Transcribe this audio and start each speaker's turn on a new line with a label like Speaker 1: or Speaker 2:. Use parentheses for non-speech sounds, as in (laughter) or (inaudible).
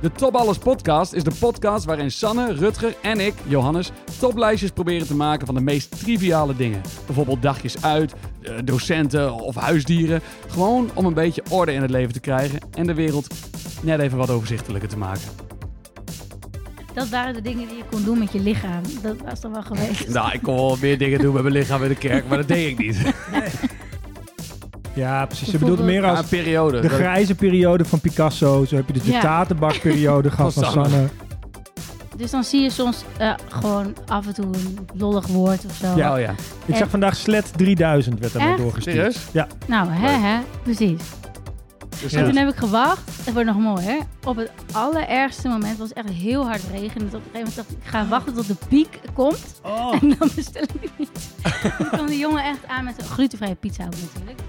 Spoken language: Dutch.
Speaker 1: De Top Alles podcast is de podcast waarin Sanne, Rutger en ik, Johannes, toplijstjes proberen te maken van de meest triviale dingen. Bijvoorbeeld dagjes uit, eh, docenten of huisdieren. Gewoon om een beetje orde in het leven te krijgen en de wereld net even wat overzichtelijker te maken.
Speaker 2: Dat waren de dingen die je kon doen met je lichaam. Dat was toch wel geweest.
Speaker 1: Nou, ik kon wel meer dingen doen met mijn lichaam in de kerk, maar dat deed ik niet.
Speaker 3: Ja, precies. Je bedoelt meer
Speaker 1: Ja,
Speaker 3: als
Speaker 1: een periode.
Speaker 3: de
Speaker 1: Dat-
Speaker 3: grijze periode van Picasso. Zo heb je de
Speaker 2: Ja.
Speaker 3: dictatenbakperiode gehad
Speaker 1: Van Sanne.
Speaker 2: Dus dan zie je soms eh, gewoon af en toe een lollig woord of zo.
Speaker 3: Ja.
Speaker 1: Oh ja.
Speaker 3: Ik zag vandaag Slet 3000 werd er doorgestuurd.
Speaker 1: Serieus?
Speaker 3: Ja.
Speaker 2: Nou, hè, hè, precies.
Speaker 1: Dus
Speaker 3: Ja.
Speaker 2: En toen heb ik gewacht. Het wordt nog mooi, hè? Op het allerergste moment was het echt heel hard regenen. Dus op een gegeven moment dacht ik, ik ga wachten tot de piek komt.
Speaker 3: Oh. (laughs)
Speaker 2: En dan bestel ik iets. (laughs) toen kwam de jongen echt aan met een glutenvrije pizza ook natuurlijk.